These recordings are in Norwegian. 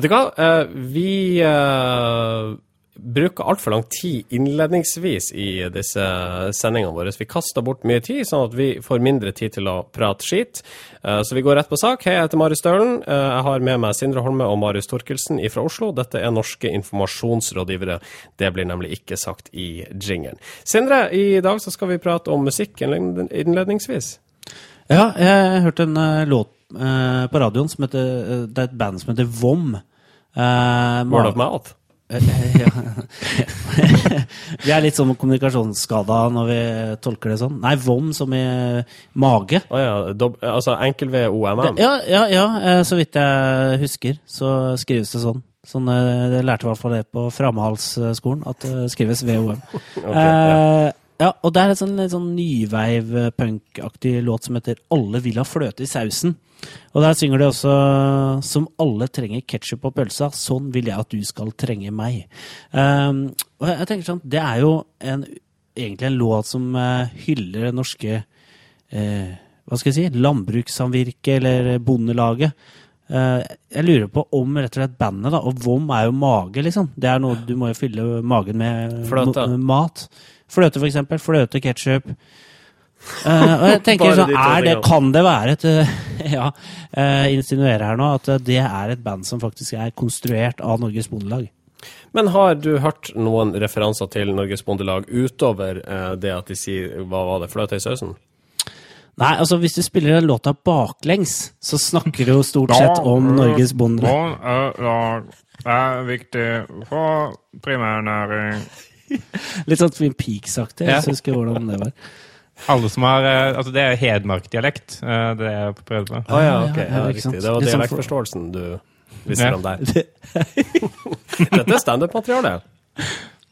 Vet du hva? Eh, vi eh, bruker altfor lang tid innledningsvis i disse sendingene våre. Vi kaster bort mye tid, sånn at vi får mindre tid til å prate skit. Eh, så vi går rett på sak. Hei, jeg heter Marius Stølen. Jeg har med meg Sindre Holme og Marius Torkelsen fra Oslo. Dette er norske informasjonsrådgivere. Det blir nemlig ikke sagt i jingeren. Sindre, i dag så skal vi prate om musikk innledningsvis. Ja, jeg hørte en låt på radioen som heter Det er et band som heter Vom. Uh, Word of mouth? vi er litt sånn kommunikasjonsskada når vi tolker det sånn. Nei, vom som i mage. Oh, ja. Dob altså enkel ved OMM? Ja, ja, ja, så vidt jeg husker, så skrives det sånn. Sånn, Jeg lærte i hvert fall det på Framhalsskolen, at det skrives VOM. okay, ja. Ja, og det er en sånn, sånn nyveiv-punkaktig låt som heter 'Alle vil ha fløte i sausen'. Og der synger de også 'Som alle trenger ketsjup på pølsa, sånn vil jeg at du skal trenge meg'. Um, og jeg tenker sånn, Det er jo en, egentlig en låt som uh, hyller det norske uh, hva skal jeg si, landbrukssamvirket eller bondelaget. Uh, jeg lurer på om rett og slett bandet, da, og vom er jo mage, liksom. Det er noe Du må jo fylle magen med Fløte. mat. Fløte, for eksempel. Fløte, ketsjup. Uh, og jeg tenker sånn, er det, Kan det være et uh, Ja, uh, insinuerer her nå at det er et band som faktisk er konstruert av Norges Bondelag. Men har du hørt noen referanser til Norges Bondelag utover det at de sier hva var det, fløte i sausen? Nei, altså hvis du spiller den låta baklengs, så snakker du jo stort sett om Norges Bondelag. Det er viktig for primærnæring. Litt sånn Twin Peaks-aktig. Jeg husker hvordan det var. Alle som har, altså Det er hedmarkdialekt, det jeg prøvde på. Ah, ja, ok. Ja, riktig. Det var dialektforståelsen du visste om der. Dette er standup-materiale.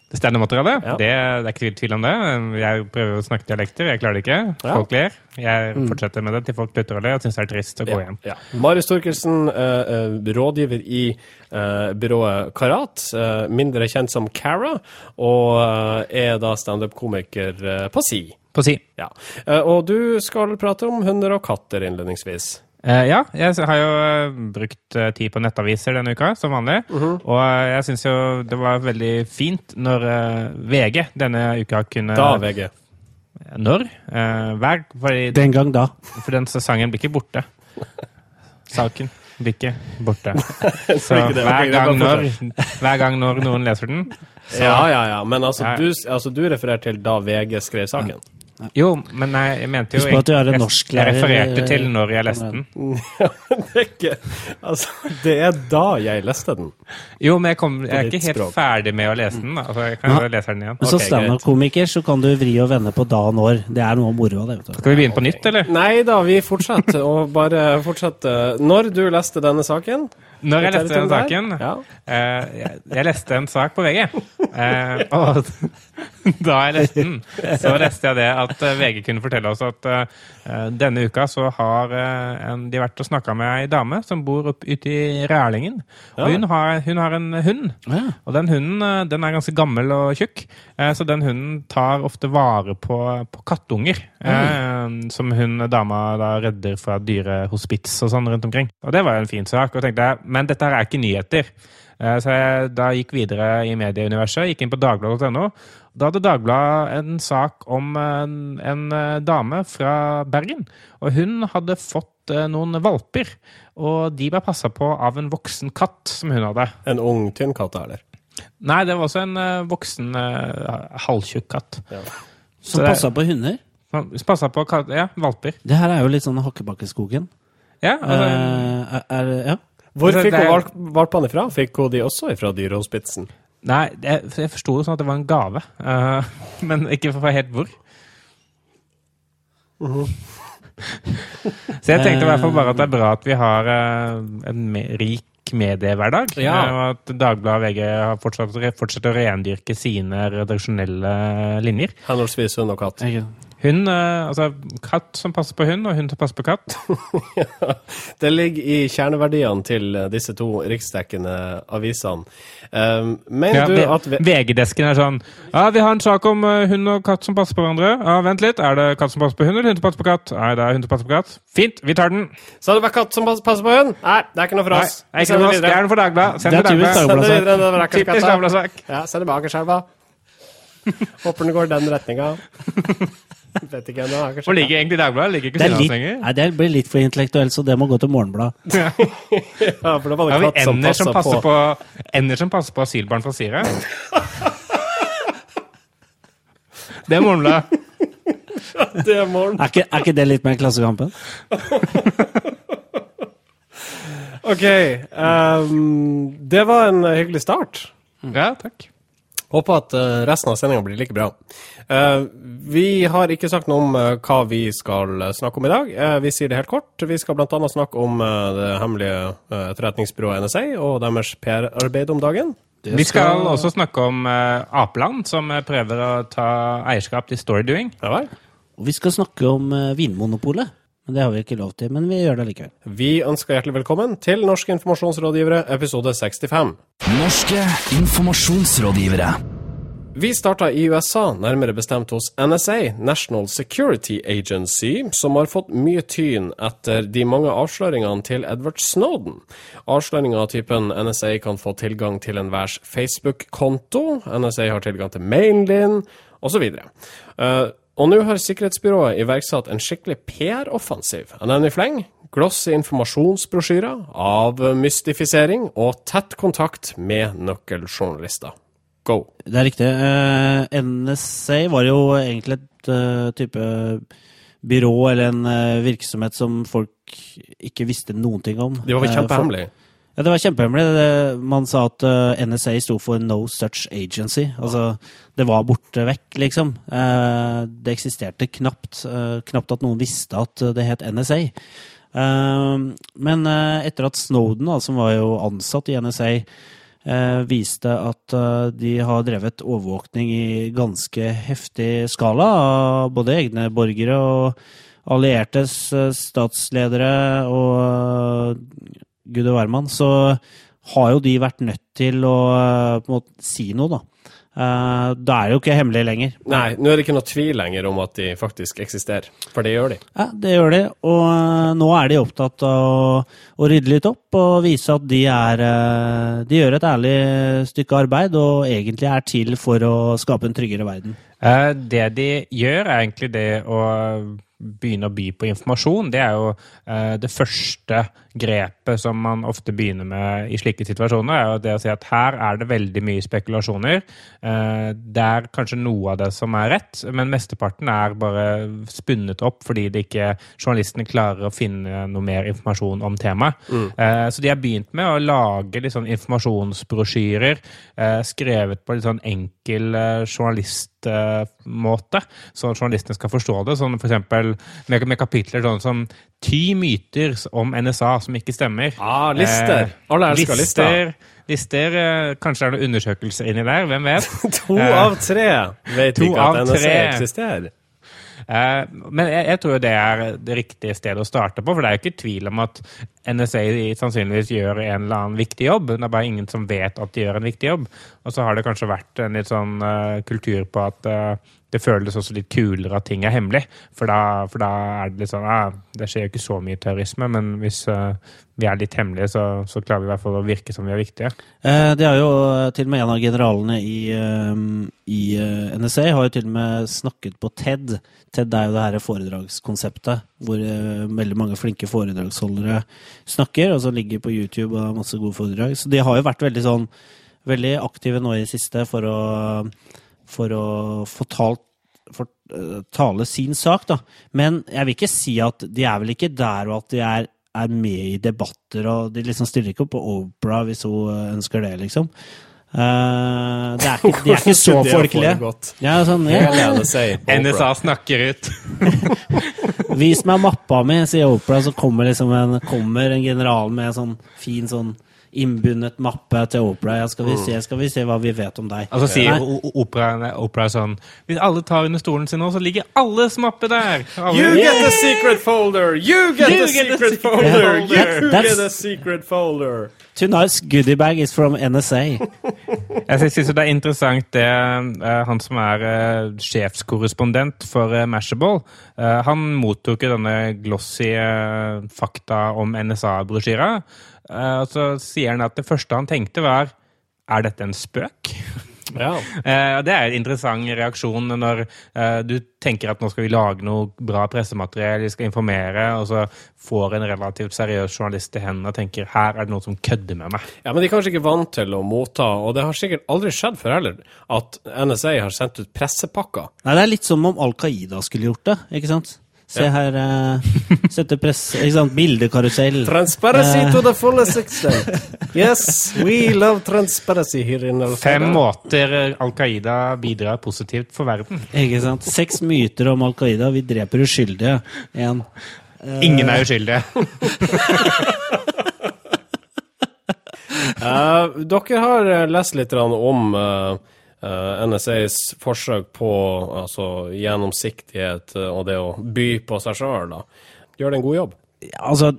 Det standup-materialet? Ja. Det, det, er ikke tvil om det. Jeg prøver å snakke dialekter, jeg klarer det ikke. Folk ler. Jeg mm. fortsetter med det til folk slutter å le og syns det er trist å gå hjem. Ja. Marius Torkelsen, uh, rådgiver i uh, byrået Karat, mindre kjent som Cara, og er da standup-komiker på si. På si. Ja. og du skal prate om hunder og katter innledningsvis. Uh, ja, jeg har jo uh, brukt uh, tid på nettaviser denne uka, som vanlig. Uh -huh. Og jeg syns jo det var veldig fint når VG denne uka kunne Da VG? Når? hver fordi, Den gang da. For den sesongen blir ikke borte. Saken blir ikke borte. Så hver gang, når, hver gang når noen leser den så, Ja, ja, ja. Men altså, du, altså, du refererer til da VG skrev saken? Ja. Jo, men jeg, jeg mente jo Husk på at du er en norsklærer. Jeg refererte til når jeg leste den. det, er ikke, altså, det er da jeg leste den. Jo, men jeg, kom, jeg er ikke helt ferdig med å lese den. Altså, jeg kan ja. lese den igjen. Men som okay, standup-komiker så kan du vri og vende på da og når. Det er noe moro av det. Skal vi begynne på nytt, eller? Nei da, vi fortsetter. og bare fortsetter. Når du leste denne saken når jeg leste den saken ja. eh, jeg, jeg, leste en sak på VG. Eh, og da jeg leste den, så leste jeg det at eh, VG kunne fortelle oss at eh, denne uka så har eh, en, de vært og snakka med ei dame som bor ute i Rælingen. Og hun har, hun har, en hund. Og den hunden eh, den er ganske gammel og tjukk, så den hunden tar ofte vare på, på kattunger. som hun dama da redder fra dyre hospits og sånn rundt omkring. Og det var jo en fin sak. og tenkte jeg men dette her er ikke nyheter. Eh, så jeg da gikk videre i medieuniverset, gikk inn på dagbladet.no. Da hadde Dagbladet en sak om en, en, eh, dame fra Bergen. Og hun hadde fått eh, noen valper, og de ble passa på av en voksen katt som hun hadde. En ung, tynn katt, eller? Nei, det var også en voksen, halvtjukk katt. Ja. Som passa på hunder? Som Passa på ja, valper. Det her er jo litt sånn Hakkebakkeskogen. Ja, altså, uh, er, er, ja. Hvor fikk hun valpene fra? Fikk hun de også fra dyrehospitsen? Nei, jeg, jeg forsto det sånn at det var en gave. Uh, men ikke for helt hvor. Uh -huh. Så jeg tenkte i hvert fall bare at det er bra at vi har uh, en me rik mediehverdag. Ja. Og at Dagbladet og VG har fortsatt, fortsetter å rendyrke sine redaksjonelle linjer. Henholdsvis hund og katt. Hund, eh, altså katt som passer på hund, og hund som passer på katt. ja, det ligger i kjerneverdiene til disse to riksdekkende avisene. Um, mener ja, du at VG-desken er sånn Ja, vi har en sak om uh, hund og katt som passer på hverandre. Ja, Vent litt, er det katt som passer på hund, eller hund som passer på katt? Nei, det er hund som passer på katt. Fint, vi tar den. Så det bare katt som passer på hund? Nei, det er ikke noe for oss. Nei, ikke noe for oss. Det er noe for Dagbladet. Send det Dagbladet. Typisk Dagbladet-sak. Ja, send det bak skjelva. Håper den går den retninga. Vet ikke ennå. Hvor ligger egentlig Dagbladet? Ligger ikke litt, nei, Det blir litt for intellektuelt, så det må gå til Morgenbladet. ja, for det var det Har ender som, passer på, på, ender som passer på asylbarn fra Syria? det er Morgenbladet. det er morgen. Er ikke, er ikke det litt mer Klassekampen? OK. Um, det var en hyggelig start. Ja, takk. Håper at uh, resten av sendinga blir like bra. Uh, vi har ikke sagt noe om uh, hva vi skal snakke om i dag. vi sier det helt kort. Vi skal bl.a. snakke om det hemmelige etterretningsbyrået NSA og deres PR-arbeid om dagen. Skal... Vi skal også snakke om Apeland, som prøver å ta eierskap til Storydoing. Ja vel. Og vi skal snakke om Vinmonopolet. Men Det har vi ikke lov til, men vi gjør det likevel. Vi ønsker hjertelig velkommen til Norske informasjonsrådgivere, episode 65. Norske informasjonsrådgivere. Vi starta i USA, nærmere bestemt hos NSA, National Security Agency, som har fått mye tyn etter de mange avsløringene til Edward Snowden. Avsløringer av typen NSA kan få tilgang til enhvers Facebook-konto, NSA har tilgang til mailen din, osv. Og nå har Sikkerhetsbyrået iverksatt en skikkelig PR-offensiv. Jeg nevner i fleng glossy informasjonsbrosjyrer, avmystifisering og tett kontakt med nøkkeljournalister. Go! Det er riktig. Eh, NSA var jo egentlig et uh, type byrå eller en uh, virksomhet som folk ikke visste noen ting om. De var kjempehemmelige? Ja, det var kjempehemmelig. Man sa at eh, NSA sto for No Such Agency. Altså, det var borte vekk, liksom. Uh, det eksisterte knapt. Uh, knapt at noen visste at det het NSA. men etter at Snowden, som var jo ansatt i NSA, viste at de har drevet overvåkning i ganske heftig skala av både egne borgere og alliertes statsledere og gud og hvermann, så har jo de vært nødt til å eh, på måte si noe, da. Uh, da er det jo ikke hemmelig lenger. Nei, nå er det ikke noe tvil lenger om at de faktisk eksisterer. For det gjør de. Ja, det gjør de. Og uh, nå er de opptatt av å, å, rydde litt opp og vise at de er uh, De gjør et ærlig stykke arbeid og egentlig er til for å skape en tryggere verden. det de gjør, er egentlig det å begynne å by på informasjon, det er jo eh, det første grepet som man ofte begynner med i slike situasjoner. er jo det å si at Her er det veldig mye spekulasjoner. Eh, det er kanskje noe av det som er rett, men mesteparten er bare spunnet opp fordi det ikke, journalistene klarer å finne noe mer informasjon om temaet. Mm. Eh, så de har begynt med å lage litt sånn informasjonsbrosjyrer skrevet på litt sånn enkel journalist journalistmåte, så journalistene skal forstå det. Sånn for eksempel med, med kapitler sånn som ti myter om NSA som ikke stemmer. Ah, lister! Eh, lister. Lister, eh, Kanskje er noen undersøkelser inni der, hvem vet? to av tre vet ikke at NSA eksisterer. Eh, men jeg, jeg, tror det er det riktige stedet å starte på, for det er jo ikke tvil om at NSA sannsynligvis gjør en eller annen viktig jobb. Det er bare ingen som vet at de gjør en viktig jobb. Og så har det kanskje vært en litt sånn uh, kultur på at uh, det føles også litt kulere at ting er hemmelig. For da, for da er det litt sånn ah, Det skjer jo ikke så mye terrorisme, men hvis uh, vi er litt hemmelige, så, så, klarer vi i hvert fall å virke som vi er viktige. Eh, det er jo til og med en av generalene i, i NSA har jo til og med snakket på TED. TED er jo det her foredragskonseptet hvor veldig mange flinke foredragsholdere snakker, og som ligger på YouTube og har masse gode foredrag. Så de har jo vært veldig sånn veldig aktive nå i det siste for å, for å få talt for, uh, tale sin sak, da. Men jeg vil ikke si at de er vel ikke der og at de er, er med i debatter, og de liksom stiller ikke opp på Opera hvis hun ønsker det, liksom. Uh, det er ikke, de er ikke så folkelige. Ja, sånn, ja. NSA snakker ut. Vis meg mappa mi, sier Opera, så kommer, liksom en, kommer en general med en sånn fin sånn innbundet mappe til Opera. Ja, skal vi se, skal vi se hva vi vet om deg. Og så sier opera, opera sånn Hvis alle tar under stolen sin nå, så ligger alles mappe der! Alle, You get the secret folder! You get You the get the secret secret folder! You That's- get the secret folder! Tonight's goodie bag is from NSA. Jeg syns det er interessant det eh, han som er eh, sjefskorrespondent for eh, Mashable, han mottok jo denne glossy fakta om NSA-brosjyra. Eh, og så sier han at det første han tenkte, var Er dette en spøk? Ja. uh, det er en interessant reaksjon når uh, du tenker at nå skal vi lage noe bra pressemateriell, vi skal informere, og så får en relativt seriøs journalist i hendene og tenker her er det noen som kødder med meg. ja, men de er kanskje ikke vant til å motta, og det har sikkert aldri skjedd før heller, at NSA har sendt ut pressepakker. Nei, det er litt som om Al Qaida skulle gjort det, ikke sant? Se her uh, Sette press Ikke sant? Bildekarusell. Transparency to the fullest extent. Yes, we love transparency here in Al Fem måter Al Qaida bidrar positivt for verden. Ikke sant? Seks myter om Al Qaida. Vi dreper uskyldige. En. Ingen er uskyldige. Eh, dere har lest litt om eh, eh, NSAs forsøk på altså, gjennomsiktighet eh, og det å by på seg sjøl. Gjør det en god jobb? Altså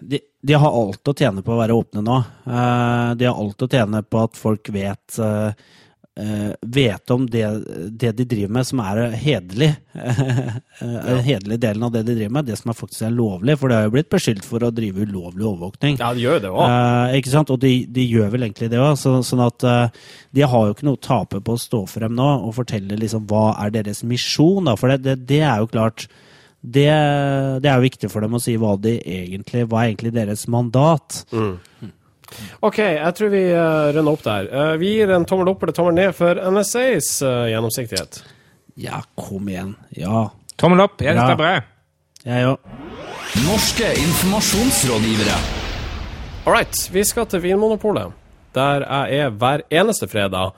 de, de har alt å tjene på å være åpne nå. Uh, de har alt å tjene på at folk vet eh, eh, vet om det, det de driver med, som er hederlig. Den hederlige delen av det de driver med, det som er faktisk er lovlig. For det har jo blitt beskyldt for å drive ulovlig overvåkning. Ja, de gjør det også. Eh, ikke sant? Og de, de gjør vel egentlig det òg. Så, sånn at eh, de har jo ikke noe å tape på å stå frem nå og fortelle liksom hva er deres misjon. Da. For det, det, det er jo klart det, det er jo viktig for dem å si hva, de egentlig, hva er egentlig deres mandat. OK, jeg tror vi uh, runder opp der. Uh, vi gir en tommel opp eller tommel ned for NSAs uh, gjennomsiktighet. Ja, kom igjen. Ja. Tommel opp. Jeg syns Ja. det er bra. Jeg òg. Norske informasjonsrådgivere. All right, vi skal til Vinmonopolet, der jeg er hver eneste fredag.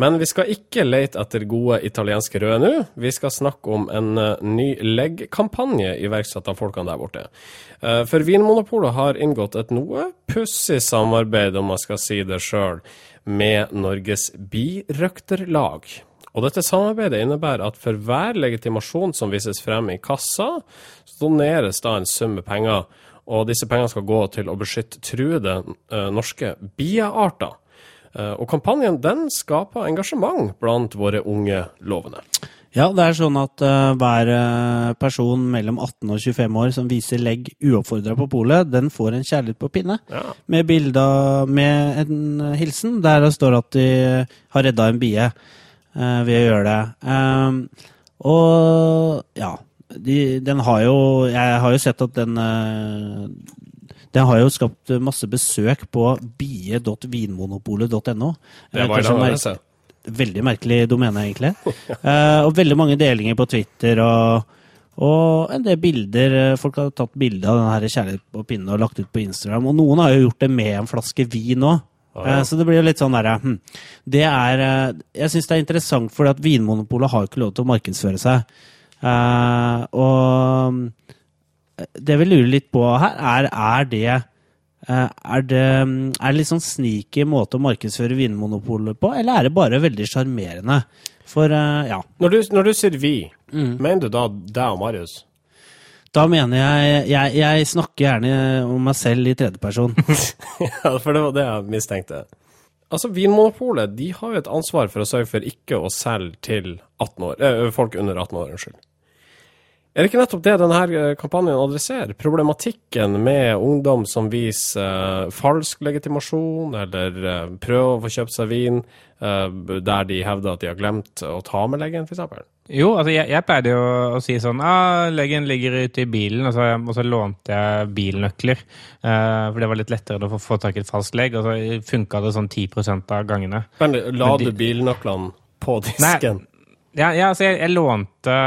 Men vi skal ikke lete etter gode italienske røde nå. Vi skal snakke om en eh, ny leggkampanje iverksatt av folkene der borte. Eh, for Vinmonopolet har inngått et noe pussig samarbeid, om man skal si det sjøl, med Norges birøkterlag. Og dette samarbeidet innebærer at for hver legitimasjon som vises frem i kassa, så doneres da en sum med penger, og disse pengene skal gå til å beskytte truede eh, norske biearter. Eh, og kampanjen den skaper engasjement blant våre unge lovende. Ja, det er sånn at uh, hver eh, person mellom 18 og 25 år som viser legg uoppfordra på polet, den får en kjærlighet på pinne. Ja. Med bilder med en hilsen der det står at de har redda en bie uh, ved å gjøre det. Um, og ja, de, den har jo Jeg har jo sett at den eh, Den har jo skapt masse besøk på bie.vinmonopolet.no. Det Eh, var det, mer- Veldig merkelig domene, egentlig. Eh, og veldig mange delinger på Twitter og, og en del bilder. Eh, Folk har tatt bilde av denne kjærlighet på pinne og lagt ut på Instagram. Og noen har jo gjort det med en flaske vin òg. ja. Så det blir jo litt sånn derre hm. Det er Jeg syns det er interessant, for at Vinmonopolet har ikke lov til å markedsføre seg. Og det vi lurer litt på her, er, er det eh, er det, er det litt sånn sneaky måte å markedsføre Vinmonopolet på, eller er det bare veldig sjarmerende? For eh, ja, Når du, når du sier vi, mener du da deg og Marius? da mener jeg, jeg Jeg snakker gjerne om meg selv i tredjeperson. ja, for det var det jeg mistenkte. Altså, Vinmonopolet de har jo et ansvar for å sørge for ikke å selge til 18 år, eh, folk under 18 år. unnskyld. Er det ikke nettopp det denne eh, kampanjen adresserer? Problematikken med ungdom som viser uh, falsk legitimasjon, eller uh, prøver å få kjøpt seg vin uh, der de hevder at de har glemt å ta med leggen, f.eks. Jo, altså jeg, jeg pleide jo å si sånn ah, Leggen ligger ute i bilen, og så, og så lånte jeg bilnøkler. for det var litt lettere å få, få tak i et falskt legg, og så funka det sånn 10 av gangene. Men la du bilnøklene på disken? Ja, ja altså jeg, jeg lånte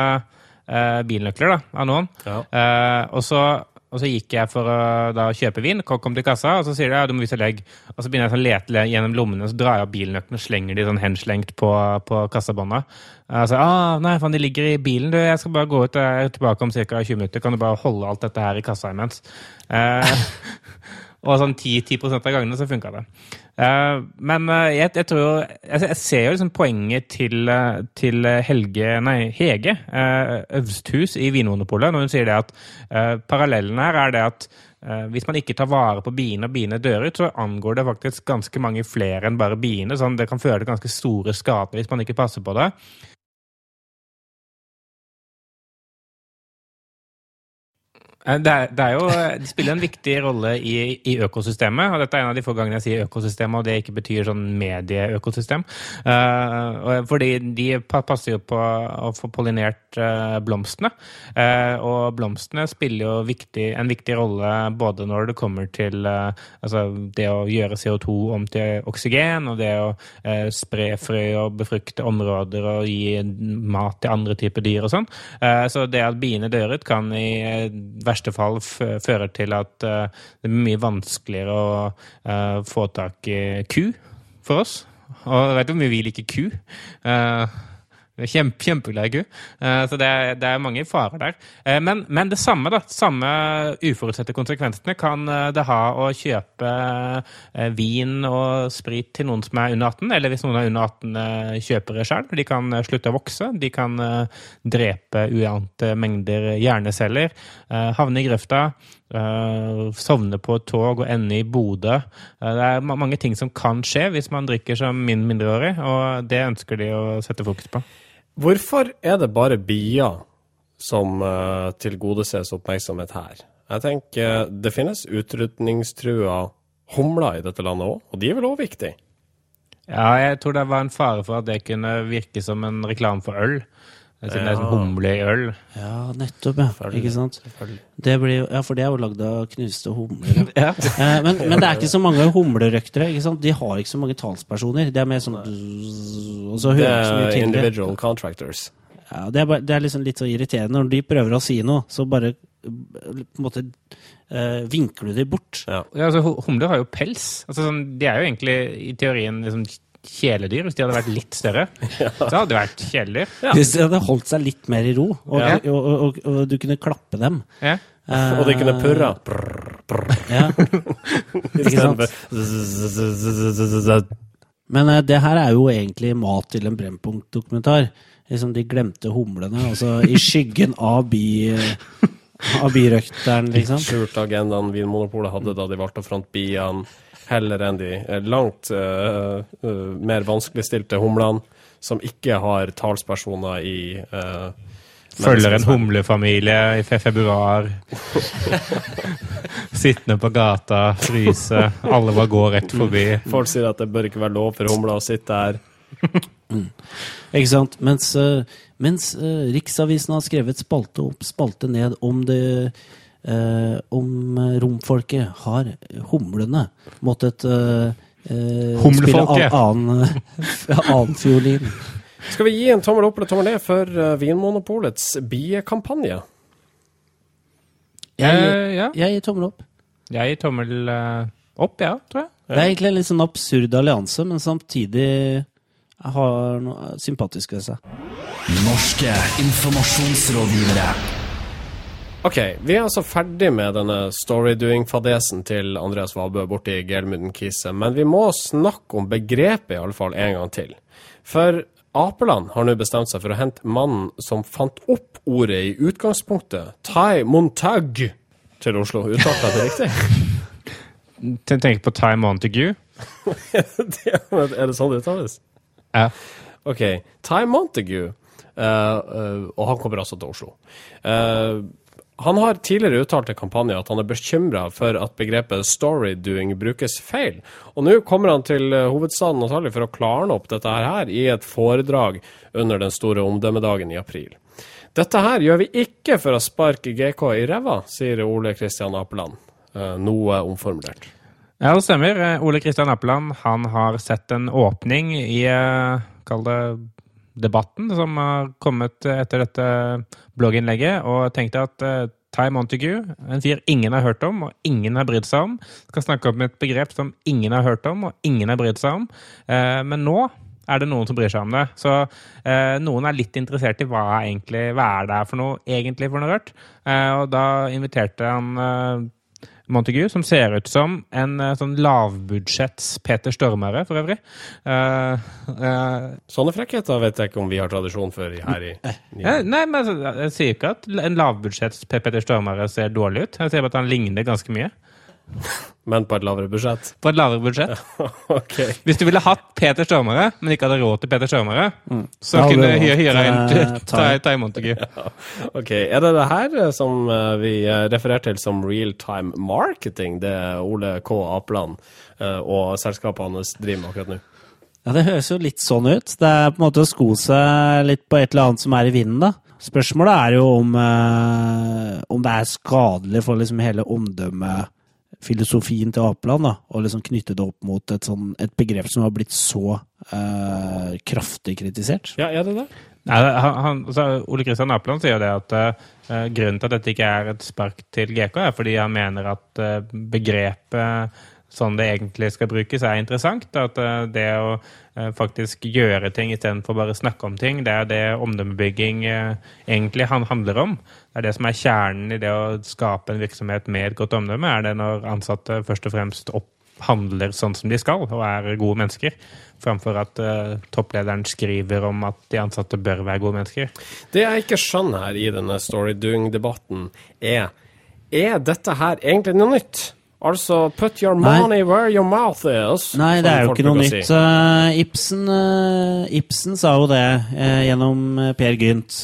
eh, bilnøkler da, av noen. Ja. Uh, og, så, og så gikk jeg for å da kjøpe vin, kom kom til kassa, og så sier de ja, du må vise legg. Og så begynner jeg å lete gjennom lommene, så drar jeg opp bilnøklene og slenger de sånn henslengt på, på kassabåndet. Eh, så ah, nei, faen, de ligger i bilen, du. Jeg skal bare gå ut jeg er tilbake om ca. 20 minutter. Kan du bare holde alt dette her i kassa imens? Eh, Og sånn 10, 10 av gangene så funka det. Uh, men uh, jeg, jeg, tror jeg, jeg, ser jo liksom poenget til, uh, til Helge Nei, Hege Øvsthus i Vinmonopolet når hun sier det at parallellen her er det at hvis man ikke tar vare på biene og biene dør ut, så angår det faktisk ganske mange flere enn bare biene. Sånn, det kan føre til ganske store skader hvis man ikke passer på det. Det, er, det er jo, det spiller en viktig rolle i, i, økosystemet. og Dette er en av de få gangene jeg sier økosystemet, og det ikke betyr sånn medieøkosystem. Uh, fordi de passer jo på å få pollinert uh, blomstene. Uh, og blomstene spiller jo viktig, en viktig rolle både når det kommer til altså det å gjøre CO2 om til oksygen, og det å spre frø og befrukte områder og gi mat til andre typer dyr og sånn. så det at biene dør ut, kan i verste verste fall fører til at uh, det blir mye vanskeligere å uh, få tak i ku for oss. Og jeg vet hvor mye vi liker ku? Kjempe, kjempeglad i Uh, så det det er, mange farer der. Uh, men, men, det samme, da, samme uforutsette konsekvensene kan uh, det ha å kjøpe vin og sprit til noen som er under 18, eller hvis noen er under 18 kjøper det sjøl. De kan slutte å vokse, de kan drepe uante mengder hjerneceller, havne i grøfta. sovne på et tog og ende i Bodø. det er mange ting som kan skje hvis man drikker som min mindreårig, og det ønsker de å sette fokus på. Hvorfor er det bare bier som uh, tilgodeses oppmerksomhet her? Jeg tenker uh, det finnes utrydningstrua humler i dette landet òg, og de er vel òg viktige? Ja, jeg tror det var en fare for at det kunne virke som en reklame for øl. Siden ja. det er sånn humle i øl. Ja, nettopp, ja. Ikke sant? Det blir, ja, for det er jo lagd av knuste humler. ja. eh, men, men, det er ikke så mange humlerøktere. ikke sant? De har ikke så mange talspersoner. Det er mer sånn og så Det er individual contractors. Ja, det er, bare, det er liksom litt så irriterende. Når de prøver å si noe, så bare på en måte øh, vinkler du dem bort. Ja. ja altså, humler har jo pels. Altså, sånn, de er jo egentlig i teorien liksom kjæledyr hvis de hadde vært litt større. Ja. Så hadde det vært kjæledyr. Ja. Hvis de hadde holdt seg litt mer i ro, og, ja. og, og, og, og du kunne klappe dem. Ja. Uh, og de kunne purre. Ja. Ikke sant? Men uh, det her er jo egentlig mat til en Brennpunkt-dokumentar. Liksom de glemte humlene, altså i skyggen av bi... Av birøkteren, liksom. Skjult agendaen Vinmonopolet hadde da de valgte å fronte biene heller enn de langt uh, uh, mer vanskeligstilte humlene, som ikke har talspersoner i uh, Følger en humlefamilie i februar. Sittende på gata, fryse. Alle bare går rett forbi. Folk sier at det bør ikke være lov for humler å sitte her. Mm. Ikke sant? Mens, mens Riksavisen har skrevet spalte opp, spalte ned om det eh, om romfolket har humlene måttet eh, eh spille annen, annen fiolin. Skal vi gi en tommel opp eller tommel ned for uh, Vinmonopolets biekampanje? Jeg, uh, ja. jeg gir tommel opp. Jeg gir tommel uh, opp, ja, tror jeg. Det er egentlig en litt sånn absurd allianse, men samtidig har noe sympatisk ved seg. Norske informasjonsrådgivere. Ok, vi er altså ferdig med denne storydoing-fadesen til Andreas Vabø borti Gelmuden Kise, men vi må snakke om begrepet i alle fall en gang til. For Apeland har nå bestemt seg for å hente mannen som fant opp ordet i utgangspunktet, Tai Montague, til Oslo. Uttalte jeg det riktig? Tenk på Tai Montague. er det sånn det uttales? Ja. OK. Tai Montague. Uh, uh, og han kommer altså til Oslo. Uh, han har tidligere uttalt til kampanjen at han er bekymra for at begrepet storydoing brukes feil. Og nå kommer han til eh, hovedstaden antagelig for å klarne opp dette her i et foredrag under den store omdømmedagen i april. Dette her gjør vi ikke for å sparke GK i ræva, sier Ole Kristian Apeland. Eh, noe omformulert. Ja, det stemmer. Eh, Ole Kristian Apeland han har sett en åpning i Kall det debatten som har kommet etter dette blogginnlegget, og tenkte at uh, Ty Montague, en fyr ingen har hørt om og ingen har brydd seg om, skal snakke om et begrep som ingen har hørt om og ingen har brydd seg om. Uh, men nå er det noen som bryr seg om det. Så uh, noen er litt interessert i hva, egentlig, hva er det er for noe egentlig for noe rørt. og da inviterte han Montague, som ser ut som en uh, sånn lavbudsjetts Peter Stormare, for øvrig. Uh, uh, Sånne frekkheter vet jeg ikke om vi har tradisjon for her i Nei, men altså, jeg sier ikke at en lavbudsjetts Peter Stormare ser dårlig ut. Jeg sier bare at han ligner ganske mye. Men på et lavere budsjett? På et lavere budsjett. okay. Hvis du ville hatt Peter Stormare, men ikke hadde råd til Peter Stormare, mm. så ja, kunne du hyre inn Tai Montague. Ja. Ok, Er det det her eh, som eh, vi eh, refererer til som real time marketing, det Ole K. Apeland og selskapene hans driver med akkurat nå? Ja, Det høres jo litt sånn ut. Det er på en måte å sko seg litt på et eller annet som er i vinden, da. Spørsmålet er jo om, om det er skadelig for liksom hele omdømmet filosofien til Apeland, da, og liksom knytte det opp mot et, sånn, et begrep som har blitt så eh, kraftig kritisert. Ja, er det det? Nei, han, altså, Ole Kristian Apeland sier det at uh, grunnen til at dette ikke er et spark til GK, er fordi han mener at uh, begrepet sånn det egentlig skal brukes, er interessant. At det å faktisk gjøre ting istedenfor bare snakke om ting, det er det omdømmebygging egentlig handler om. Er det som er kjernen i det å skape en virksomhet med et godt omdømme. Er det når ansatte først og fremst opp handler sånn som de skal, og er gode mennesker, framfor at uh, topplederen skriver om at de ansatte bør være gode mennesker. Det jeg ikke skjønner her i denne storydoing-debatten, er er dette her egentlig noe nytt? Altså put your money Nei. where your mouth is. Nei, det er jo ikke noe nytt. Si. Uh, Ibsen, uh, Ibsen, sa jo det gjennom Per Gynt.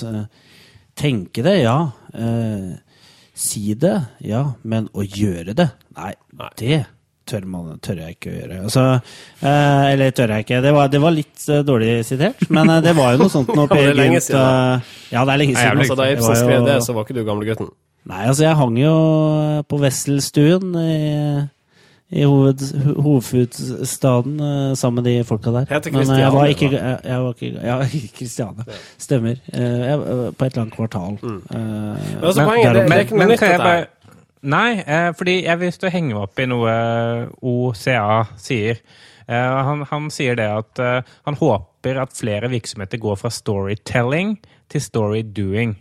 tenke det, ja. Uh, si det, ja, men å gjøre det Nei, Nei. det tør, man, tør, jeg ikke å gjøre. Altså, eh, eller tør jeg ikke. Det var, det var litt uh, dårlig sitert, men det var jo noe sånt når Per Gynt Ja, det er lenge siden. Nei, altså, da Ibsen skrev det, så var ikke du gamlegutten? Nei, altså, jeg hang jo på Wesselstuen i i hoved, hovedstaden uh, sammen med de folka der. Heter Kristiane. Men jeg var ikke, jeg, jeg var ikke Ja, Kristiane. Stemmer. Jeg, på et eller annet kvartal. Mm. Men, altså, poenget, det, det er ikke noe nytt. Nei, eh, fordi jeg vil stå henge meg opp i noe OCA sier. Eh, han, han, sier det at eh, han håper at flere virksomheter går fra storytelling til storydoing.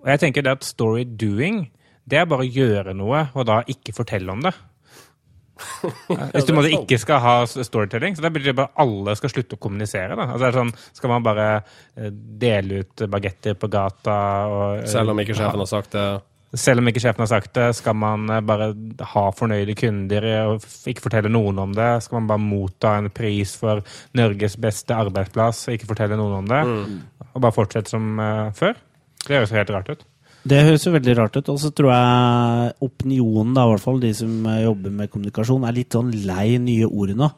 Og jeg tenker det at storydoing, det er bare å gjøre noe, og da ikke fortelle om det. Hvis du måtte ikke skal ha storytelling, så da betyr det bare alle skal slutte å kommunisere. da. Altså, sånn, skal man bare eh, dele ut bagetter på gata og eh, Selv om ikke sjefen har sagt det? Selv om ikke sjefen har sagt det, skal man eh, bare ha fornøyde kunder og ikke fortelle noen om det? Skal man bare motta en pris for Norges beste arbeidsplass og ikke fortelle noen om det? Mm. Og bare fortsette som før? Det høres helt rart ut. Det høres jo veldig rart ut. Og så tror jeg opinionen, da, i hvert fall de som jobber med kommunikasjon, er litt sånn lei nye ord nå.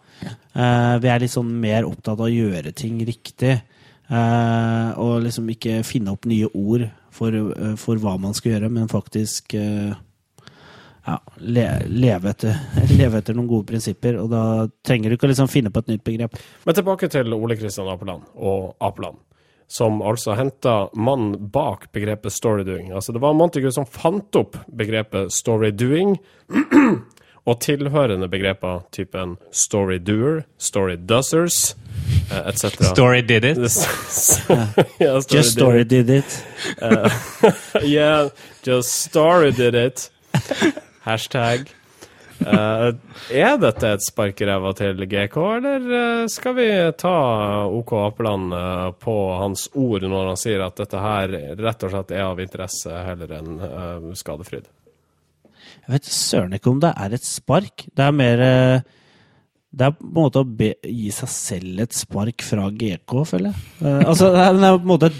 Uh, vi er litt sånn mer opptatt av å gjøre ting riktig. Uh, og liksom ikke finne opp nye ord for, uh, for hva man skal gjøre, men faktisk ja, le, leve, etter, leve, etter, noen gode prinsipper. Og da trenger du ikke liksom finne på et nytt begrep. Men tilbake til Ole Kristian Apeland og Apeland som altså henta mannen bak begrepet storydoing. Altså det var Montague som fant opp begrepet storydoing, og tilhørende begreper typen storydoer, storydoesers uh, etc. Story did it? yeah, story just story did it. Uh, yeah, just story did it. Hashtag. Uh, er dette et spark i ræva til GK, eller uh, skal vi ta OK Apeland uh, på hans ord når han sier at dette her rett og slett er av interesse heller enn skadefryd? Jeg vet søren ikke om det er et spark. Det er mer det er på en måte å be, gi seg selv et spark fra GK, føler jeg. Uh, altså, det er, det er på en måte,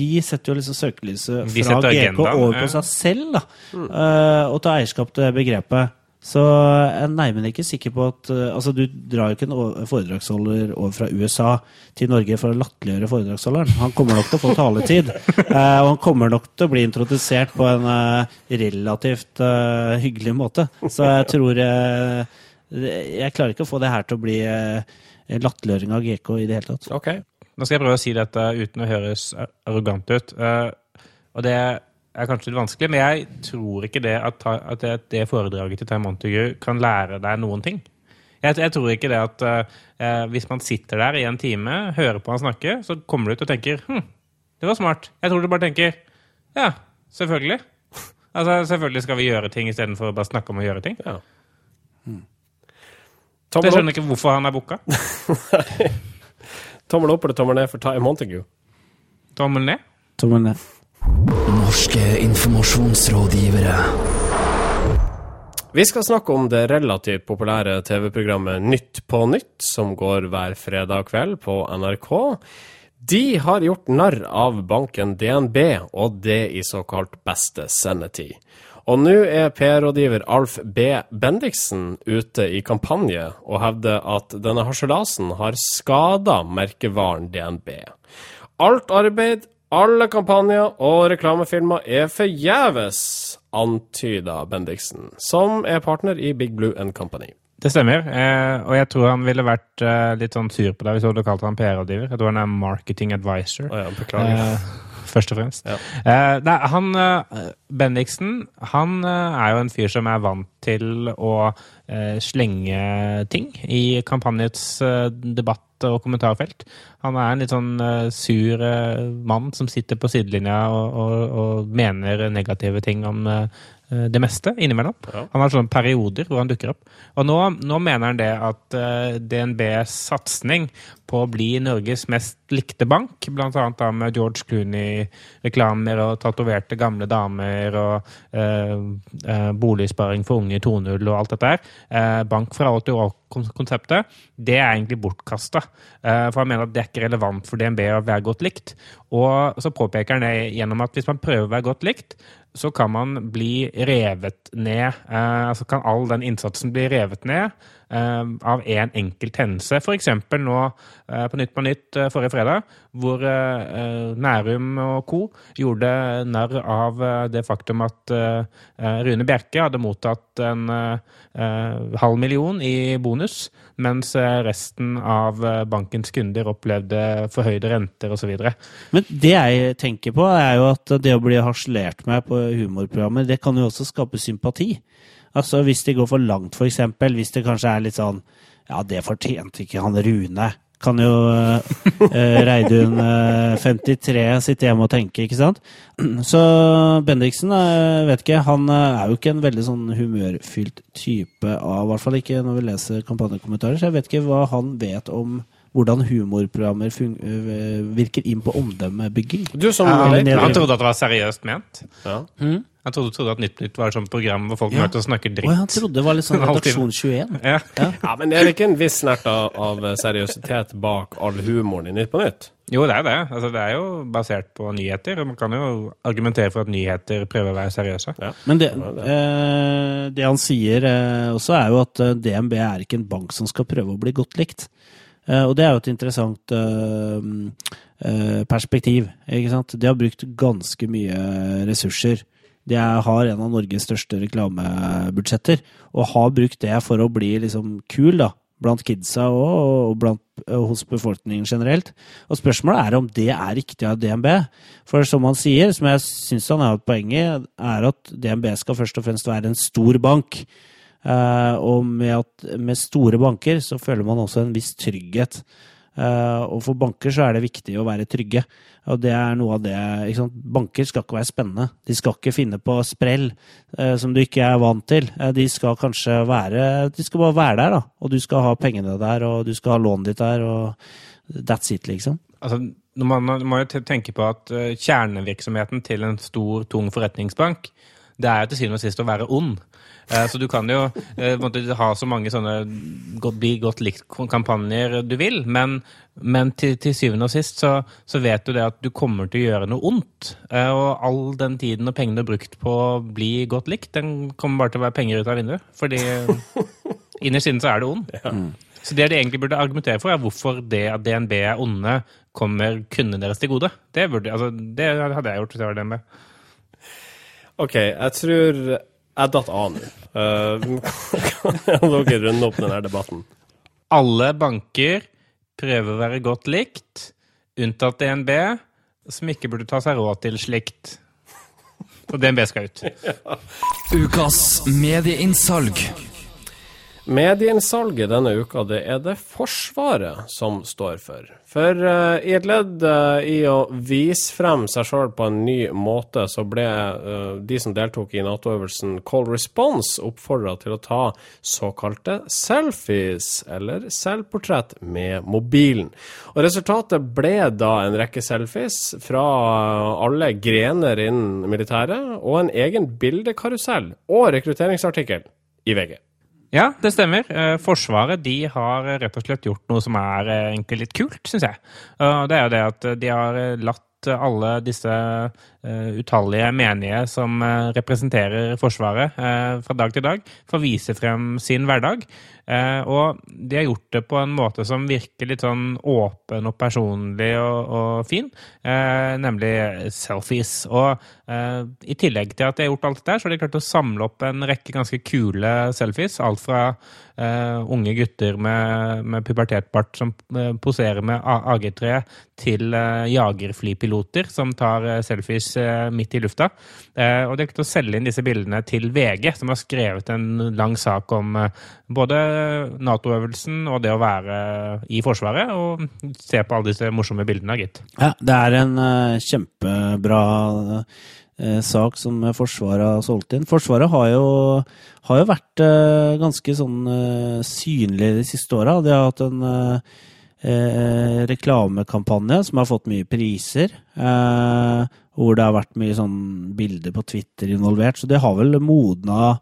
De setter jo liksom søkelyset fra GK over på seg selv. da, uh, Og tar eierskap til begrepet. Så jeg er ikke sikker på at uh, Altså, du drar jo ikke en foredragsholder over fra USA til Norge for å latterliggjøre foredragsholderen. Han kommer nok til å få taletid. Uh, og han kommer nok til å bli introdusert på en uh, relativt hyggelig måte. Så jeg tror Jeg klarer ikke å få det her til å bli latterliggjøring av GK i det hele tatt. Ok. Nå skal jeg prøve å si dette uten å høres arrogant ut. og det er kanskje litt vanskelig, men jeg tror ikke det at, at det, det, foredraget til Time Montague kan lære deg noen ting. Jeg, jeg tror ikke det at uh, hvis man sitter der i en time, hører på han snakke, så kommer du ut og tenker hm, det var smart. Jeg tror du bare tenker ja, selvfølgelig. Altså, Selvfølgelig skal vi gjøre ting istedenfor å bare snakke om å gjøre ting. Ja. Jeg Tommel skjønner ikke hvorfor han er booka. tommel opp eller tommel ned for Ty Montague? Tommel ned. Tommel ned. Norske informasjonsrådgivere. Vi skal snakke om det relativt populære TV-programmet Nytt på nytt, som går hver fredag kveld på NRK. De har gjort narr av banken DNB, og det i såkalt beste sendetid. Og nå er PR-rådgiver Alf B. Bendiksen ute i kampanje og hevder at denne harselasen har skada merkevaren DNB. Alt arbeid, alle kampanjer og reklamefilmer er forgjeves, antyda Bendiksen, som er partner i Big Blue and Company. Det stemmer. Eh, og jeg tror han ville vært eh, litt sånn sur på deg hvis du hadde kalt han PR-rådgiver. Jeg tror han er marketing advisor. Oh ja, beklager. Eh, først og fremst. Ja. Uh, nei, han uh, Bendiksen han uh, er jo en fyr som er vant til å slenge ting i kampanjets debatt- og kommentarfelt. Han er en litt sånn sur mann som sitter på sidelinja og, og, og mener negative ting om det meste innimellom. Ja. Han har sånne perioder hvor han dukker opp. Og nå, nå mener han det at uh, DNBs satsing på å bli Norges mest likte bank, bl.a. med George Clooney-reklamer og tatoverte gamle damer og uh, uh, boligsparing for unge 2.0 og alt dette her, eh, bank fra år til år-konseptet, det er egentlig bortkasta. Eh, for han mener at det er ikke relevant for DNB å være godt likt. Og så påpeker han det gjennom at hvis man prøver å være godt likt, så kan man bli revet ned. Eh, altså kan all den innsatsen bli revet ned av én en enkelt hendelse. F.eks. nå eh, på Nytt på Nytt eh, forrige fredag, hvor eh, eh, Nærum og co. gjorde narr av eh, det faktum at eh, eh, Rune Bjerke hadde mottatt en eh, eh, halv million i bonus, mens eh, resten av eh, bankens kunder opplevde forhøyde renter osv. Men det jeg tenker på, er jo at det å bli harselert med på humorprogrammer, det kan jo også skape sympati. Altså Hvis det går for langt, f.eks. Hvis det kanskje er litt sånn Ja, det fortjente ikke han Rune. Kan jo uh, Reidun uh, 53 sitte hjemme og tenke, ikke sant? Så Bendiksen, uh, vet ikke, han uh, er jo ikke en veldig sånn humørfylt type av I hvert fall ikke når vi leser kampanjekommentarer, så jeg vet ikke hva han vet om hvordan humorprogrammer fun uh, virker inn på omdømmebygging. Du som Han, han trodde at det var seriøst ment. ja. Han trodde, trodde at Nytt Nytt var et sånt program hvor folk Ja. møter og snakker dritt. dritt. jeg trodde det var litt sånn. Redaksjon 21. Ja. ja, men er det ikke en viss snert av, av seriøsitet bak all humoren i Nytt på Nytt? Jo, det er det. Altså, det er jo basert på nyheter. og Man kan jo argumentere for at nyheter prøver å være seriøse. Men det, eh, det han sier eh, også, er jo at eh, DNB er ikke en bank som skal prøve å bli godt likt. Eh, og det er jo et interessant eh, eh, perspektiv. ikke sant? De har brukt ganske mye ressurser. De har en av Norges største reklamebudsjetter, og har brukt det for å bli liksom kul, da. Blant kidsa og, og blant, og hos befolkningen generelt. Og spørsmålet er om det er riktig av DNB. For som han sier, som jeg syns han har hatt poeng i, er at DNB skal først og fremst være en stor bank. Uh, og med, at, med store banker så føler man også en viss trygghet. Uh, og for banker så er det viktig å være trygge. Og det er noe av det? Banker skal ikke være spennende. De skal ikke finne på sprell eh, som du ikke er vant til. Eh, de skal kanskje være De skal bare være der, da. Og du skal ha pengene der, og du skal ha lånet ditt der, og that's it, liksom. Altså, man må jo tenke på at eh, kjernevirksomheten til en stor, tung forretningsbank, det er jo til syvende og sist å være ond. Eh, Så du kan jo eh, måte ha så mange sånne bli godt likt-kampanjer du vil, men, men til, til syvende og sist så, så vet du det at du kommer til å gjøre noe ondt. Eh, Og all den tiden og pengene du har brukt på å bli godt likt, den kommer bare til å være penger ut av vinduet. Fordi innerst inne så er det ond. Så det de egentlig burde argumentere for, er hvorfor det at DNB er onde, kommer kundene deres til gode. Det, burde, altså, det hadde jeg gjort hvis jeg var DNB. OK, jeg tror jeg datt av nå. Uh, kan dere runde opp denne debatten? Alle banker prøver å være godt likt, unntatt DNB, som ikke burde ta seg råd til slikt. Og DNB skal ut. Ukas medieinnsalg. Medieinnsalget denne uka det er det Forsvaret som står for. For uh, i et ledd uh, i å vise frem seg sjøl på en ny måte, så ble uh, de som deltok i Nato-øvelsen Call Response oppfordra til å ta såkalte selfies, eller selvportrett, med mobilen. Og Resultatet ble da en rekke selfies fra alle grener innen militæret, og en egen bildekarusell og rekrutteringsartikkel i VG. Ja, det stemmer. Eh, Forsvaret de har rett og slett gjort noe som er eh, egentlig litt kult, syns jeg. Det er jo det at de har latt alle disse utallige menige som representerer Forsvaret fra dag til dag, får vise frem sin hverdag. Eh, og de har gjort det på en måte som virker litt sånn åpen og personlig og, og fin, eh, nemlig selfies. Og eh, i tillegg til at de har gjort alt det der, så har de klart å samle opp en rekke ganske kule selfies. Alt fra unge gutter med, med pubertetbart som poserer med AG3, til jagerflypiloter som tar selfies midt i lufta. og de har klart å selge inn disse bildene til VG, som har skrevet en lang sak om både Nato-øvelsen og det å være i Forsvaret og se på alle disse morsomme bildene, gitt. Ja, det er en kjempebra sak som Forsvaret har solgt inn. Forsvaret har jo, har jo vært ganske sånn synlig de siste åra. De har hatt en reklamekampanje som har fått mye priser. Hvor det har vært mye sånn bilder på Twitter involvert. Så det har vel modna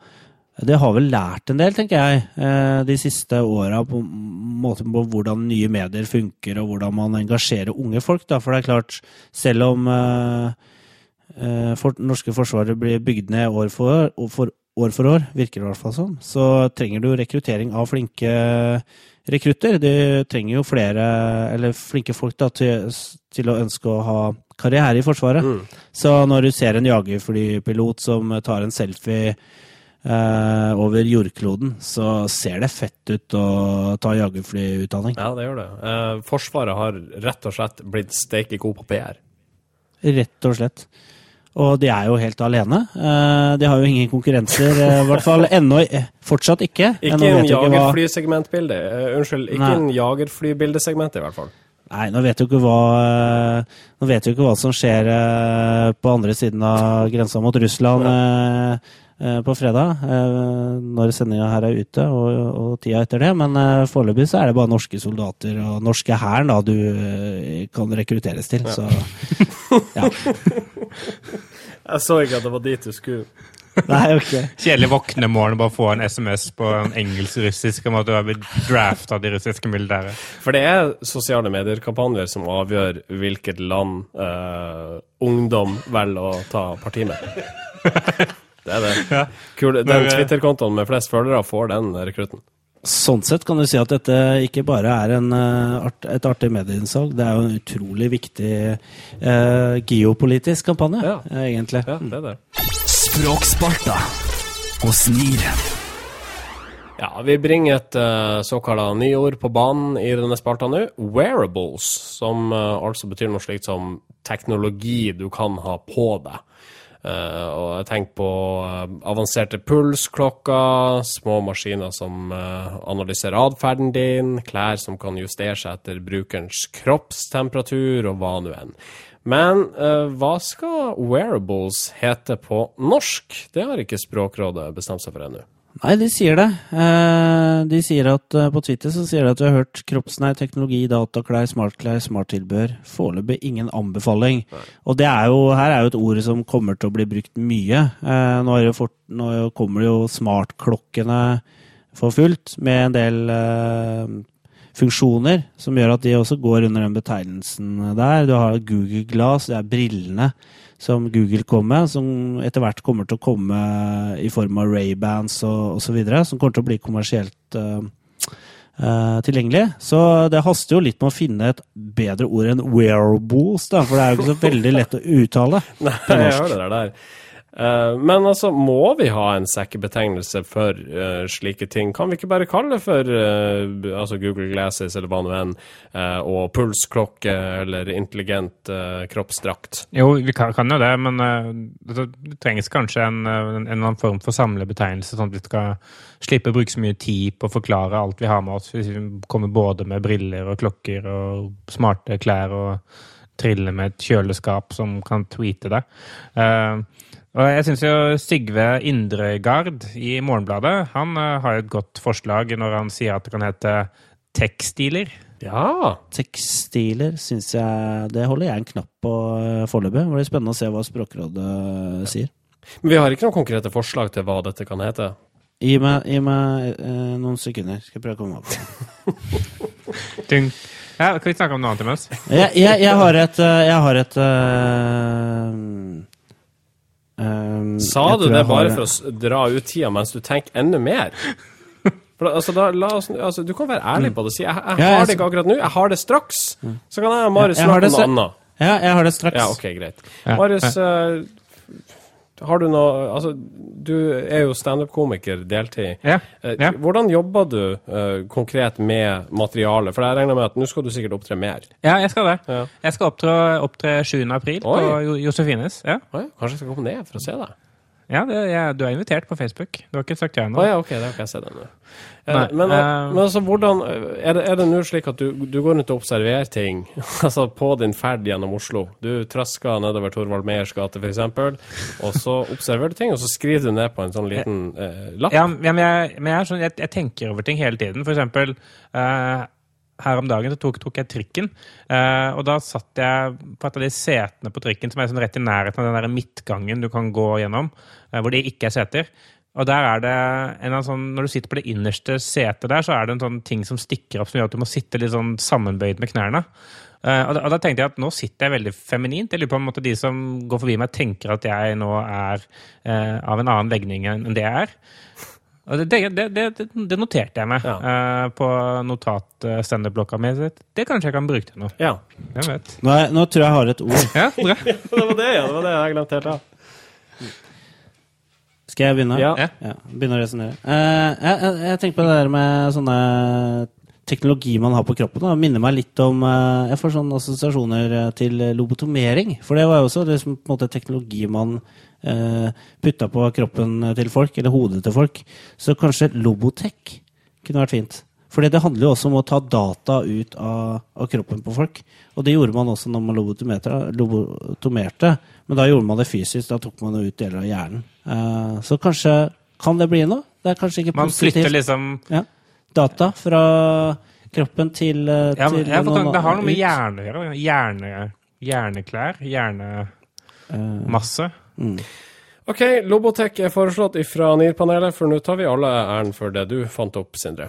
det har vel lært en del, tenker jeg, eh, de siste åra på måten på hvordan nye medier funker, og hvordan man engasjerer unge folk. Da. For det er klart, selv om uh, for, norske forsvaret blir bygd ned år for, for, år for år, virker det i hvert fall sånn, så trenger du rekruttering av flinke rekrutter. Du trenger jo flere, eller flinke folk da, til, til å ønske å ha karriere i Forsvaret. Mm. Så når du ser en jagerflypilot som tar en selfie eh, over jordkloden, så ser det fett ut å ta jagerflyutdanning. Ja, det gjør det. Eh, forsvaret har rett og slett blitt steike god på PR. Rett og slett. Og de er jo helt alene. Uh, de har jo ingen konkurrenser, i hvert fall ennå. Fortsatt ikke. Ikke en jagerflysegmentbilde. unnskyld, ikke Nei. en jagerflybildesegment, i hvert fall. Nei, nå vet hva, nå vet du ikke hva som skjer på andre siden av grensa mot Russland. Ja Eh, på fredag, eh, når sendinga her er ute, og, og tida etter det. Men uh, foreløpig så er det bare norske soldater og norske hæren du kan rekrutteres til. Ja. Så ja. Jeg så ikke at det var dit du skulle. Nei, ok. Kjedelig våkne morgen bare få en SMS på en engelsk-russisk om at du har blitt drafta av de russiske militære. For det er sosiale medier-kampanjer som avgjør hvilket land uh, ungdom velger å ta parti med. Det er det. Ja. Kul, den Twitter-kontoen med flest følgere får den rekrutten. Sånn sett kan du si at dette ikke bare er en, uh, et artig medieinnsalg, det er jo en utrolig viktig eh, geopolitisk kampanje, ja. uh, egentlig. Ja, det er det. Språksparta og snir. Ja, vi bringer et uh, såkalt nyord på banen i denne spalta nå. Wearables, som uh, altså betyr noe slikt som teknologi du kan ha på deg. Uh, og jeg tenker på uh, avanserte pulsklokker, små maskiner som uh, analyserer atferden din, klær som kan justere seg etter brukerens kroppstemperatur og hva nå enn. Men hva skal wearables hete på norsk? Det har ikke Språkrådet bestemt seg for ennå. Nei, de sier det. Eh, de sier at eh, På Twitter så sier de at du har hørt kroppsnær teknologi, dataklær, smartklær, smarttilbør. Foreløpig ingen anbefaling. Nei. Og det er jo, her er jo et ord som kommer til å bli brukt mye. Eh, nå, fort, nå kommer det jo smartklokkene for fullt, med en del funksjoner som gjør at de også går under den betegnelsen der. Du har Google Glass, det er brillene som Google kom med, som etter hvert kommer til å komme i form av Ray-bands og osv., som kommer til å bli kommersielt uh, uh, tilgjengelig. Så det haster jo litt med å finne et bedre ord enn wearables, da, for det er jo ikke så veldig lett å uttale Nei, jeg hører det der. Uh, men altså, må vi ha en sekkebetegnelse for uh, slike ting? Kan vi ikke bare kalle det for uh, altså Google Glasses eller hva nå enn, og pulsklokke eller intelligent kroppsdrakt? Jo, vi kan, kan, jo det, men det, det trengs kanskje en, en, en, eller annen form for samlebetegnelse, sånn at vi skal slippe å bruke så mye tid på å forklare alt vi har med oss. Hvis vi kommer både med briller og klokker og smarte klær og triller med et kjøleskap som kan tweete det. Uh, og jeg syns jo Sigve Indregard i Morgenbladet han har har et godt forslag når han sier at det kan hete tekstiler. Ja. Tekstiler syns jeg Det holder jeg en knapp på uh, foreløpig. Det blir spennende å se hva Språkrådet uh, sier. Men vi har ikke noen konkrete forslag til hva dette kan hete? Gi meg, gi meg eh, noen sekunder. Skal jeg prøve å komme opp. ja, kan vi snakke om noe annet imens? jeg, jeg, jeg, har et, jeg har et Um, Sa du det bare for å dra ut tida mens du tenker enda mer? For, altså, da, oss, altså, du kan være ærlig på det si jeg, jeg, jeg har det ikke akkurat nå, jeg har det straks. Så kan jeg og Marius snakke om noe annet. Ja, jeg har det straks. Ja, ok, greit. Marius, uh, har du noe Altså, du er jo standup-komiker deltid. Ja. Eh, ja. Hvordan jobber du uh, konkret med materialet? For jeg regner med at nå skal du sikkert opptre mer? Ja, jeg skal det. Ja. Jeg skal opptre, opptre 7. april Oi. på Josefines. Ja. Oi, kanskje jeg skal komme ned for å se deg? Ja, det, jeg, du er invitert på Facebook. Du har ikke sagt ja ennå. Oh, ja, ok, da kan jeg se det nå. Eh, men, uh, men, altså, hvordan Er det, nå slik at du, du, går rundt og observerer ting altså på din ferd gjennom Oslo? Du trasker nedover Torvald Meyers gate, f.eks., og så observerer du ting, og så skriver du ned på en sånn liten uh, lapp? Ja, men, jeg, men jeg, sånn, jeg, jeg, tenker over ting hele tiden. For eksempel uh, her om dagen tok, tok jeg trikken. Eh, og da satt jeg på et av de setene på trikken som er sånn rett i nærheten av den der midtgangen du kan gå gjennom, eh, hvor det ikke er seter. Og der er det en sånn, Når du sitter på det innerste setet der, så er det en sånn ting som stikker opp som gjør at du må sitte litt sånn sammenbøyd med knærne. Uh, og, da, og, da, tenkte jeg at nå sitter jeg veldig feminint. Jeg lurer på en måte De som går forbi meg, tenker at jeg nå er eh, av en annen legning enn det jeg er. Det, det, det, det, noterte jeg meg ja. uh, på notat-standup-blokka mi. Det kanskje jeg kan bruke til noe. Ja. Jeg vet. Nå, er, nå, tror jeg jeg har et ord. ja, bra. det var det, ja. Det var det jeg glemte helt av. Skal jeg begynne? Ja. ja begynne å resonnere. Uh, jeg, jeg, jeg, tenker på det der med sånne teknologi man har på kroppen. Da. minner meg litt om uh, Jeg får sånne assosiasjoner til lobotomering. For det var jo også liksom, på en måte teknologi man Eh, putta på kroppen til folk, eller hodet til folk. Så kanskje Lobotech kunne vært fint. Fordi det handler jo også om å ta data ut av, av kroppen på folk. Og det gjorde man også når man lobotomerte. Men da gjorde man det fysisk. Da tok man ut deler av hjernen. Uh, så kanskje kan det bli noe? Det er kanskje ikke man positivt. Man flytter liksom ja. Data fra kroppen til, uh, ja, til ja, noen, Det har noe med hjerne å gjøre. Hjerne, hjerneklær. Hjernemasse. Mm. OK, Lobotech er foreslått ifra NIR-panelet, for nå tar vi alle æren for det du fant opp, Sindre.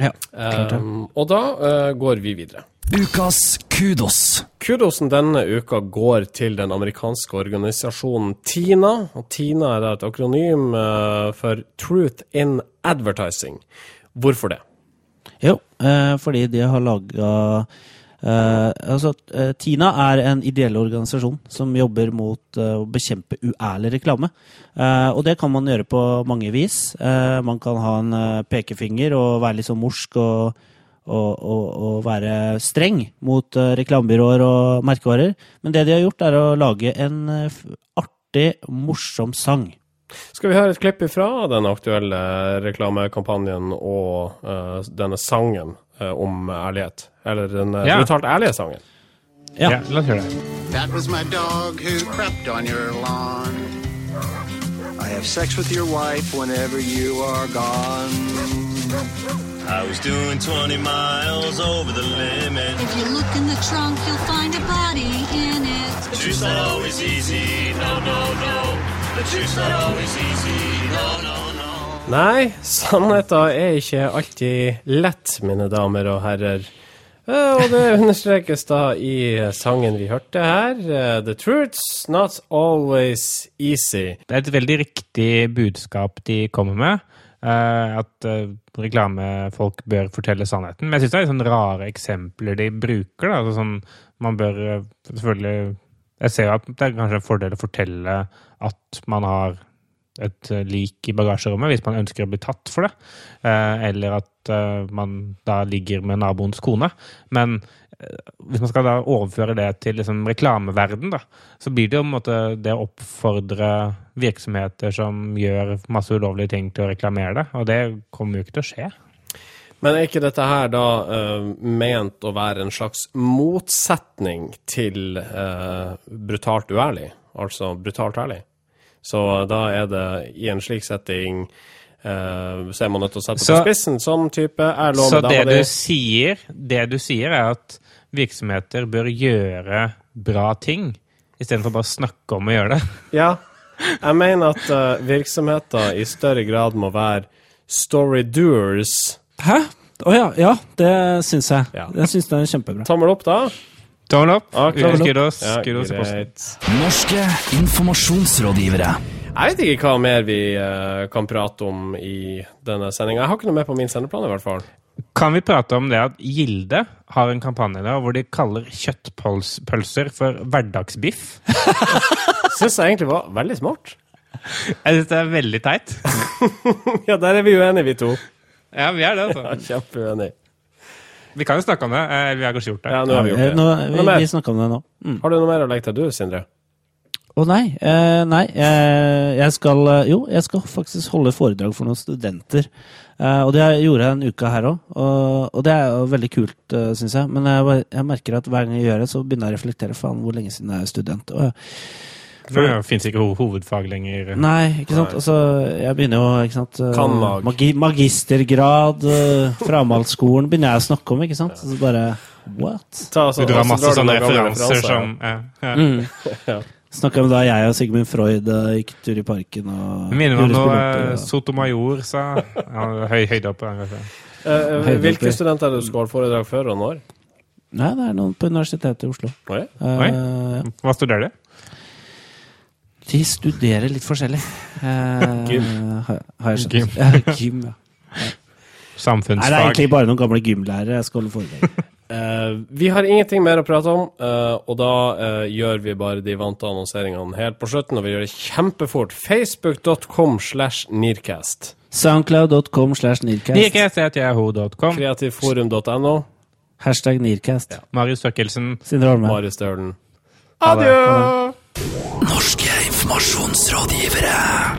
Ja, klart um, og da uh, går vi videre. Ukas kudos. Kudosen denne uka går til den amerikanske organisasjonen TINA. Og TINA er et akronym uh, for Truth in Advertising. Hvorfor det? Jo, uh, fordi de har laga Uh, altså, uh, Tina er en ideell organisasjon som jobber mot uh, å bekjempe uærlig reklame. og det kan man gjøre på mange vis. man kan ha en pekefinger og være litt sånn morsk og, og, og, og være streng mot reklamebyråer og merkevarer. Men det de har gjort, er å lage en artig, morsom sang. Skal vi høre et klipp ifra den aktuelle reklamekampanjen og denne sangen om ærlighet? Eller den uh, ja. brutalt ærlige sangen. Ja. ja, la oss gjøre det. That was my dog who crept on your lawn. I have sex with your wife whenever you are gone. I was doing 20 miles over the limit. If you look in the trunk, you'll find a body in it. The truth's not always easy. No, no, no. The truth's not always easy. No, no, no. Nei, sannheten er ikke alltid lett, mine damer og herrer. Og det understrekes da i sangen vi hørte her. Eh, The truth's not always easy. Det er et veldig riktig budskap de kommer med. Eh, at eh, reklamefolk bør fortelle sannheten. Men jeg syns det er sånne rare eksempler de bruker. Da. Altså sånn, man bør selvfølgelig Jeg ser jo at det er kanskje en fordel å fortelle at man har et eh, lik i bagasjerommet hvis man ønsker å bli tatt for det. Eh, eller at eh, man da ligger med naboens kone. Men hvis man skal da overføre det til liksom reklameverden, da, så blir det jo en måte det å oppfordre virksomheter som gjør masse ulovlige ting til å reklamere det. Og det kommer jo ikke til å skje. Men er ikke dette her da uh, ment å være en slags motsetning til uh, brutalt uærlig? Altså brutalt ærlig? Så da er det i en slik setting eh, så er man nødt til å sette Så- på spissen sånn type er lov Så det du sier, det du sier er at virksomheter bør gjøre bra ting, istedenfor bare å snakke om å gjøre det. Ja. Jeg mener at eh, virksomheter i større grad må være story doers. Hæ? Å ja, ja, det syns jeg. Ja. Jeg syns det er kjempebra. Tommel opp, da. Tommel opp. Ukens kudos. Ja, Kudos i posten. Norske informasjonsrådgivere. Jeg vet ikke hva mer vi eh, kan prate om i denne sendinga. Jeg har ikke noe mer på min sendeplan, i hvert fall. Kan vi prate om det at Gilde har en kampanje der hvor de kaller kjøttpølser for hverdagsbiff? Syns jeg egentlig var veldig smart. Jeg syns det er veldig teit. Ja, der er vi uenige, vi to. Ja, vi er det, Ja, altså. Kjempeuenige. Vi kan jo snakke om det. Eh, Vi har kanskje gjort det. Ja, nå har vi Eh, gjort det. Nå, vi vi snakker om det nå. Mm. Har du noe mer å legge til du, Sindre? Å nei. Eh, nei, eh, jeg skal eh, Jo, jeg skal faktisk holde foredrag for noen studenter. Eh, og det gjorde jeg en uke her òg, og, og det er jo veldig kult, uh, syns jeg. Men jeg, jeg merker at hver gang jeg gjør det, så begynner jeg å reflektere faen hvor lenge siden jeg er student. Og, For det fins ikke ho hovedfag lenger. nei, ikke sant. Altså, jeg begynner jo, ikke sant eh, Kan mag. magi magistergrad, uh, Framhaldsskolen begynner jeg å snakke om, ikke sant. Så bare what? Ta, så, Du drar masse drar sånne referanser som ja. Ja. Mm. Snakka om da jeg og Sigmund Freud eh, gikk tur i parken og minner meg om noe eh, Sotomayor sa. Ja, høy, høyde oppe. Uh, Eh, eh, hvilke studenter er det du skal holde foredrag for, og når? Nei, det er noen på Universitetet i Oslo. Oi. Eh, Oi. ja. Hva studerer du? De studerer litt forskjellig. Eh, Gym. Har, jeg skjønt. Gym. Ja, gym, ja. Nei, det er egentlig bare noen gamle gymlærere jeg skal holde foredrag. Uh, vi har ingenting mer å prate om, uh, og da uh, gjør vi bare de vante annonseringene helt på slutten, og vi gjør det kjempefort. Facebook.com slash Nearcast. Soundcloud.com slash Nearcast. Nikes.yahoo.com. Kreativforum.no. Hashtag Nearcast. Marius Støkkelsen. Sindre Holme. Marius Stølen. Adjø! Norske informasjonsrådgivere.